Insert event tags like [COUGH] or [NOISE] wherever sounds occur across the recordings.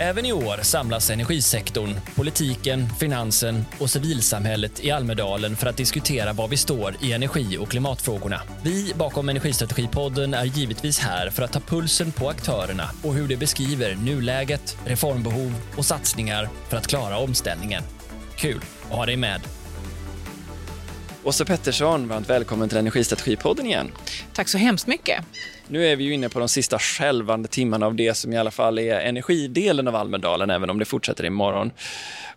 Även i år samlas energisektorn, politiken, finansen och civilsamhället i Almedalen för att diskutera var vi står i energi och klimatfrågorna. Vi bakom Energistrategipodden är givetvis här för att ta pulsen på aktörerna och hur de beskriver nuläget, reformbehov och satsningar för att klara omställningen. Kul att ha dig med! Åsa Pettersson, varmt välkommen till Energistrategipodden igen. Tack så hemskt mycket. Nu är vi ju inne på de sista skälvande timmarna av det som i alla fall är energidelen av Almedalen, även om det fortsätter imorgon.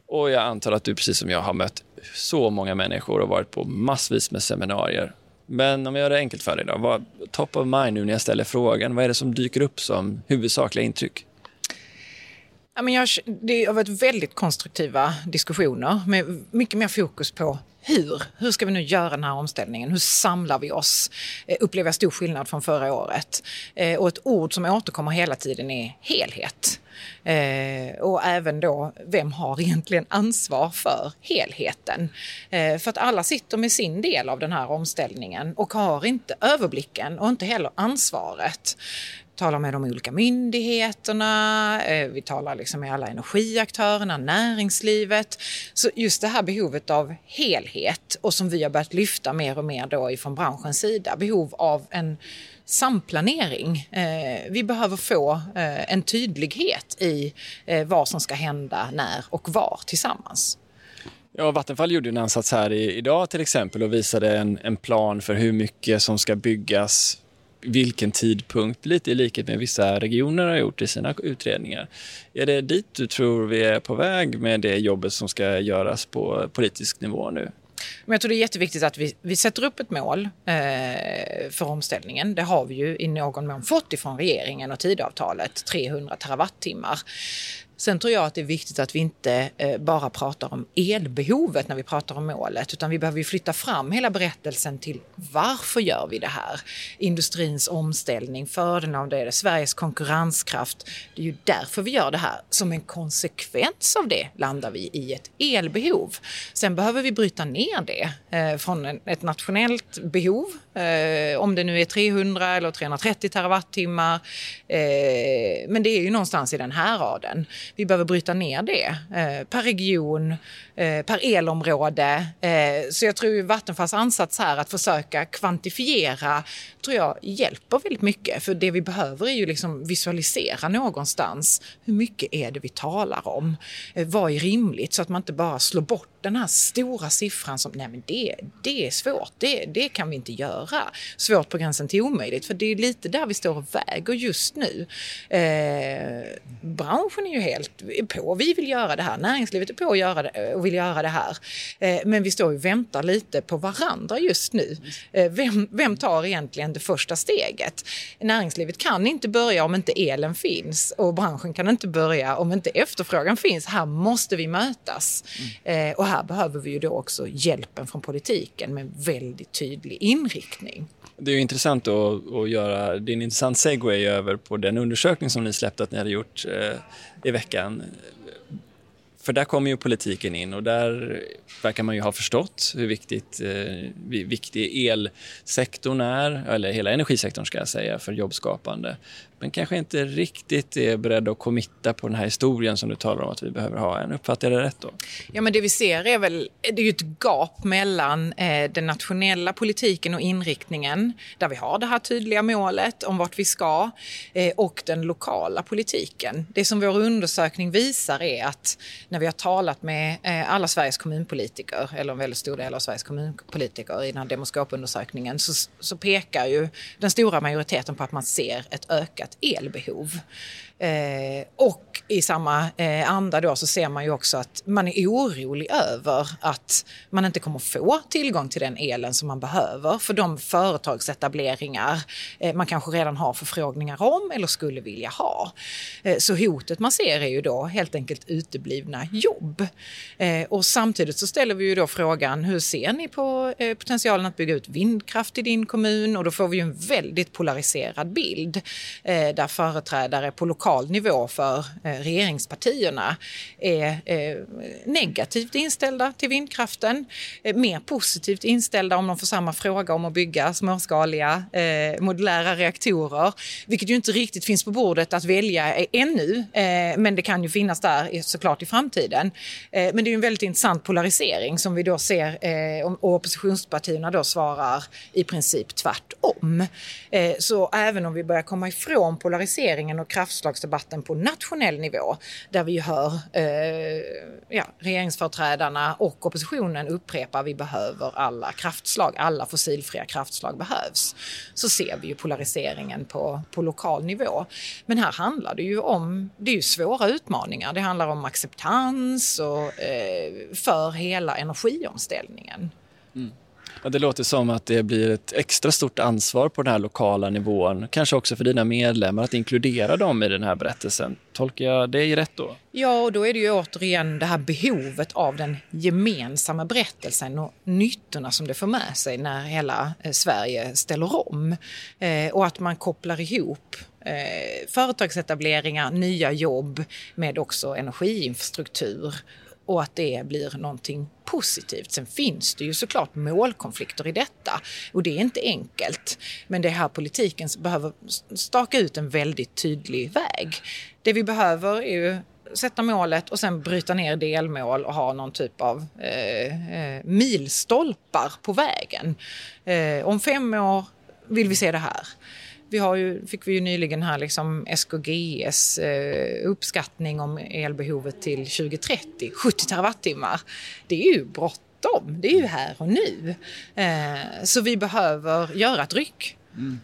Och jag antar att du precis som jag har mött så många människor och varit på massvis med seminarier. Men om jag gör det enkelt för dig då, vad, top of mind nu när jag ställer frågan, vad är det som dyker upp som huvudsakliga intryck? Ja, men jag, det har varit väldigt konstruktiva diskussioner med mycket mer fokus på hur? Hur ska vi nu göra den här omställningen? Hur samlar vi oss? Eh, upplever jag stor skillnad från förra året. Eh, och ett ord som återkommer hela tiden är helhet. Eh, och även då, vem har egentligen ansvar för helheten? Eh, för att alla sitter med sin del av den här omställningen och har inte överblicken och inte heller ansvaret talar med de olika myndigheterna, eh, vi talar liksom med alla energiaktörerna, näringslivet. Så just det här behovet av helhet och som vi har börjat lyfta mer och mer då ifrån branschens sida, behov av en samplanering. Eh, vi behöver få eh, en tydlighet i vad som ska hända, när och var tillsammans. Ja, Vattenfall gjorde en ansats här i, idag till exempel och visade en, en plan för hur mycket som ska byggas vilken tidpunkt, lite i likhet med vissa regioner har gjort i sina utredningar. Är det dit du tror vi är på väg med det jobbet som ska göras på politisk nivå nu? Men jag tror det är jätteviktigt att vi, vi sätter upp ett mål eh, för omställningen. Det har vi ju i någon mån fått ifrån regeringen och tidavtalet, 300 terawattimmar. Sen tror jag att det är viktigt att vi inte eh, bara pratar om elbehovet när vi pratar om målet, utan vi behöver flytta fram hela berättelsen till varför gör vi det här? Industrins omställning, fördelen av det, Sveriges konkurrenskraft. Det är ju därför vi gör det här. Som en konsekvens av det landar vi i ett elbehov. Sen behöver vi bryta ner det eh, från ett nationellt behov, eh, om det nu är 300 eller 330 terawattimmar. men det är ju någonstans i den här raden vi behöver bryta ner det eh, per region, eh, per elområde. Eh, så jag tror Vattenfalls ansats här att försöka kvantifiera tror jag hjälper väldigt mycket. För det vi behöver är ju liksom visualisera någonstans. Hur mycket är det vi talar om? Eh, vad är rimligt? Så att man inte bara slår bort den här stora siffran som, nej men det, det är svårt, det, det kan vi inte göra. Svårt på gränsen till omöjligt, för det är lite där vi står och väger just nu. Eh, branschen är ju helt på, vi vill göra det här, näringslivet är på att göra det, och vill göra det här. Eh, men vi står och väntar lite på varandra just nu. Eh, vem, vem tar egentligen det första steget? Näringslivet kan inte börja om inte elen finns och branschen kan inte börja om inte efterfrågan finns. Här måste vi mötas. Mm. Och här behöver vi ju då också hjälpen från politiken med väldigt tydlig inriktning. Det är intressant att, att göra, det är en intressant segway över på den undersökning som ni släppte att ni hade gjort eh, i veckan. För där kommer ju politiken in och där verkar man ju ha förstått hur viktigt, eh, viktig elsektorn är, eller hela energisektorn ska jag säga, för jobbskapande men kanske inte riktigt är beredd att committa på den här historien som du talar om att vi behöver ha. En uppfattar jag det rätt då? Ja, men det vi ser är väl det är ju ett gap mellan eh, den nationella politiken och inriktningen där vi har det här tydliga målet om vart vi ska eh, och den lokala politiken. Det som vår undersökning visar är att när vi har talat med eh, alla Sveriges kommunpolitiker eller en väldigt stor del av Sveriges kommunpolitiker i den här demoskopundersökningen så, så pekar ju den stora majoriteten på att man ser ett ökat elbehov. Eh, och i samma eh, anda då så ser man ju också att man är orolig över att man inte kommer få tillgång till den elen som man behöver för de företagsetableringar eh, man kanske redan har förfrågningar om eller skulle vilja ha. Eh, så hotet man ser är ju då helt enkelt uteblivna jobb. Eh, och samtidigt så ställer vi ju då frågan hur ser ni på eh, potentialen att bygga ut vindkraft i din kommun? Och då får vi ju en väldigt polariserad bild eh, där företrädare på lokal lokal nivå för eh, regeringspartierna är eh, negativt inställda till vindkraften, eh, mer positivt inställda om de får samma fråga om att bygga småskaliga modulära reaktorer, vilket ju inte riktigt finns på bordet att välja e-, ännu, men det kan ju finnas där såklart i framtiden. men det är en väldigt intressant polarisering som vi då ser och oppositionspartierna då svarar i princip tvärtom. så även om vi börjar komma ifrån polariseringen och kraftslagsdebatten på nationell nivå där vi hör eh, ja, regeringsföreträdarna och oppositionen upprepa att vi behöver alla kraftslag, alla fossilfria kraftslag behövs. Så ser vi ju polariseringen på, på lokal nivå. Men här handlar det ju om, det är ju svåra utmaningar. Det handlar om acceptans och, eh, för hela energiomställningen. Mm. Ja, det låter som att det blir ett extra stort ansvar på den här lokala nivån. Kanske också för dina medlemmar att inkludera dem i den här berättelsen. Tolkar jag dig rätt då? Ja, och då är det ju återigen det här behovet av den gemensamma berättelsen och nyttorna som det får med sig när hela eh, Sverige ställer om. Eh, och att man kopplar ihop eh, företagsetableringar, nya jobb med också energiinfrastruktur och att det blir någonting positivt. Sen finns det ju såklart målkonflikter i detta och det är inte enkelt. Men det är här politiken behöver staka ut en väldigt tydlig väg. Det vi behöver är ju sätta målet och sen bryta ner delmål och ha någon typ av eh, eh, milstolpar på vägen. Eh, om fem år vill vi se det här. Vi har ju, fick vi ju nyligen här liksom SKGs eh, uppskattning om elbehovet till 2030, 70 terawattimmar. Det är ju bråttom, det är ju här och nu. Eh, så vi behöver göra ett ryck. Mm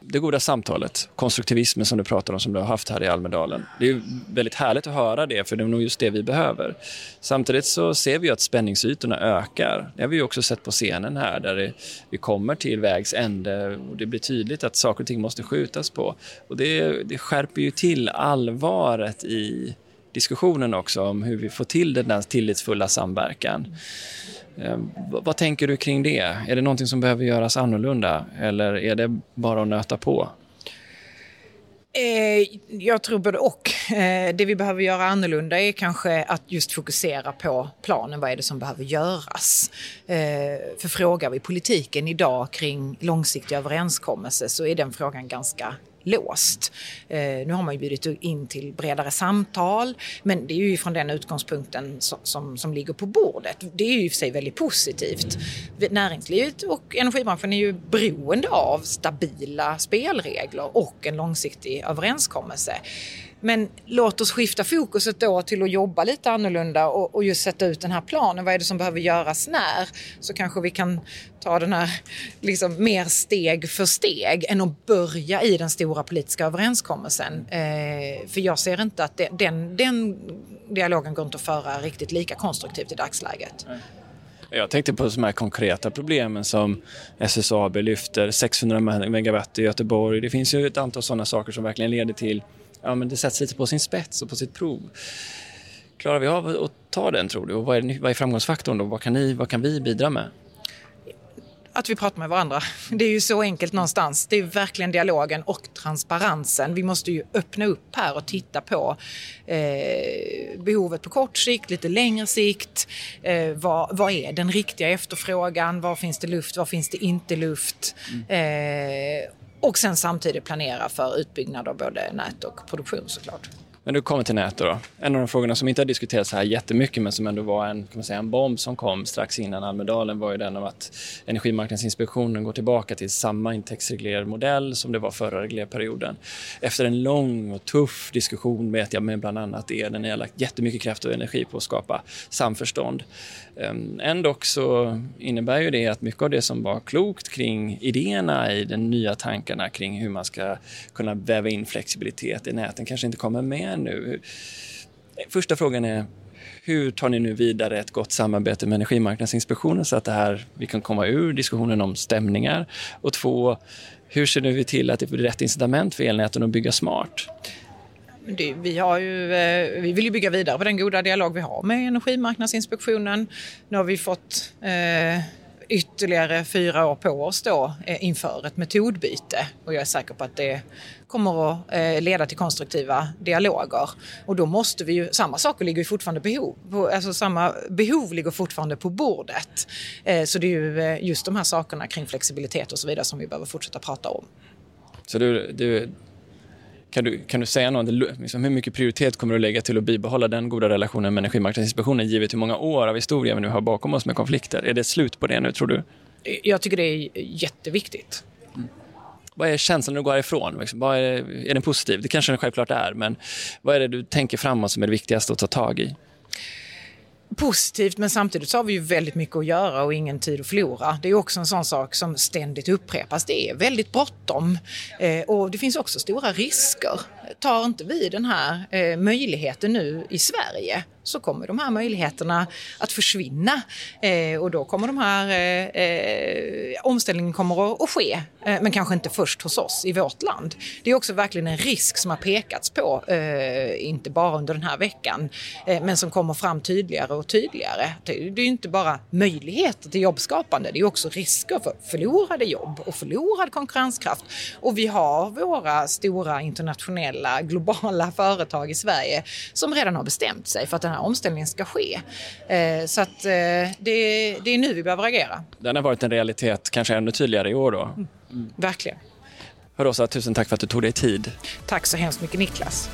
det goda samtalet, konstruktivismen som du pratar om som du har haft här i Almedalen. Det är väldigt härligt att höra det, för det är nog just det vi behöver. Samtidigt så ser vi att spänningsytorna ökar. Det har vi också sett på scenen här, där det, vi kommer till vägs ände och det blir tydligt att saker och ting måste skjutas på. Och det, det skärper ju till allvaret i diskussionen också om hur vi får till den där tillitsfulla samverkan. Ehm, vad tänker du kring det? Är det någonting som behöver göras annorlunda eller är det bara att nöta på? Eh, jag tror både och. Eh, det vi behöver göra annorlunda är kanske att just fokusera på planen. Vad är det som behöver göras? Eh, för frågar vi politiken idag kring långsiktiga överenskommelser så är den frågan ganska låst. Eh, nu har man ju bjudit in till bredare samtal men det är ju från den utgångspunkten som, som, som ligger på bordet. Det är ju i och för sig väldigt positivt. Näringslivet och energibranschen är ju beroende av stabila spelregler och en långsiktig överenskommelse. Men låt oss skifta fokuset då till att jobba lite annorlunda och, och just sätta ut den här planen. Vad är det som behöver göras när? Så kanske vi kan ta den här liksom, mer steg för steg än att börja i den stora politiska överenskommelsen. Eh, för jag ser inte att det, den, den dialogen går inte att föra riktigt lika konstruktivt i dagsläget. Jag tänkte på de här konkreta problemen som SSAB lyfter, 600 megawatt i Göteborg. Det finns ju ett antal sådana saker som verkligen leder till ja, men det sätts lite på sin spets och på sitt prov. Klarar vi av att ta den tror du? Och vad är, vad är framgångsfaktorn då? Vad kan, ni, vad kan vi bidra med? att vi pratar med varandra. Det är ju så enkelt någonstans. Det är verkligen dialogen och transparensen. Vi måste ju öppna upp här och titta på eh, behovet på kort sikt, lite längre sikt. Eh, vad, vad, är den riktiga efterfrågan? Var finns det luft? Var finns det inte luft? Mm. Eh, och sen samtidigt planera för utbyggnad av både nät och produktion såklart. Men du kommer till nätet. då. En av de frågorna som inte har diskuterats här jättemycket men som ändå var en, kan man säga, en bomb som kom strax innan Almedalen var ju den om att Energimarknadsinspektionen går tillbaka till samma intäktsreglermodell som det var förra reglerperioden. Efter en lång och tuff diskussion vet jag med bland annat er där ni har lagt jättemycket kraft och energi på att skapa samförstånd. Ehm, ändå så innebär ju det att mycket av det som var klokt kring idéerna i de nya tankarna kring hur man ska kunna väva in flexibilitet i näten kanske inte kommer med nu. Första frågan är hur tar ni nu vidare ett gott samarbete med Energimarknadsinspektionen så att det här, vi kan komma ur diskussionen om stämningar? Och två, hur ser vi till att det blir rätt incitament för elnäten att bygga smart? Det, vi, har ju, eh, vi vill ju bygga vidare på den goda dialog vi har med Energimarknadsinspektionen. Nu har vi fått eh, ytterligare fyra år på oss då eh, inför ett metodbyte och jag är säker på att det kommer att eh, leda till konstruktiva dialoger. Och då måste vi ju, samma saker ligger ju fortfarande behov, alltså samma behov ligger fortfarande på bordet. Eh, så det är ju just de här sakerna kring flexibilitet och så vidare som vi behöver fortsätta prata om. Så du, du kan du, kan du säga något, liksom hur mycket prioritet kommer du lägga till att bibehålla den goda relationen med Energimarknadsinspektionen givet hur många år av historia vi nu har bakom oss med konflikter? Är det slut på det nu, tror du? Jag tycker det är jätteviktigt. Mm. Vad är känslan när du går härifrån? Liksom, vad är, är den positiv? Det kanske den självklart är, men vad är det du tänker framåt som är det viktigaste att ta tag i? Positivt men samtidigt så har vi ju väldigt mycket att göra och ingen tid att förlora. Det är också en sån sak som ständigt upprepas. Det är väldigt bråttom eh, och det finns också stora risker. Tar inte vi den här eh, möjligheten nu i Sverige så kommer de här möjligheterna att försvinna eh, och då kommer de här eh, eh, omställningen kommer att, att ske, eh, men kanske inte först hos oss i vårt land. Det är också verkligen en risk som har pekats på, eh, inte bara under den här veckan, eh, men som kommer fram tydligare och tydligare. Det, det är inte bara möjligheter till jobbskapande, det är också risker för förlorade jobb och förlorad konkurrenskraft. Och vi har våra stora internationella, globala [LAUGHS] företag i Sverige som redan har bestämt sig för att den här omställningen ska ske. Eh, så att eh, det, det är nu vi behöver agera. Den har varit en realitet, kanske ännu tydligare i år då? Mm. Verkligen. Rosa, tusen tack för att du tog dig tid. Tack så hemskt mycket Niklas.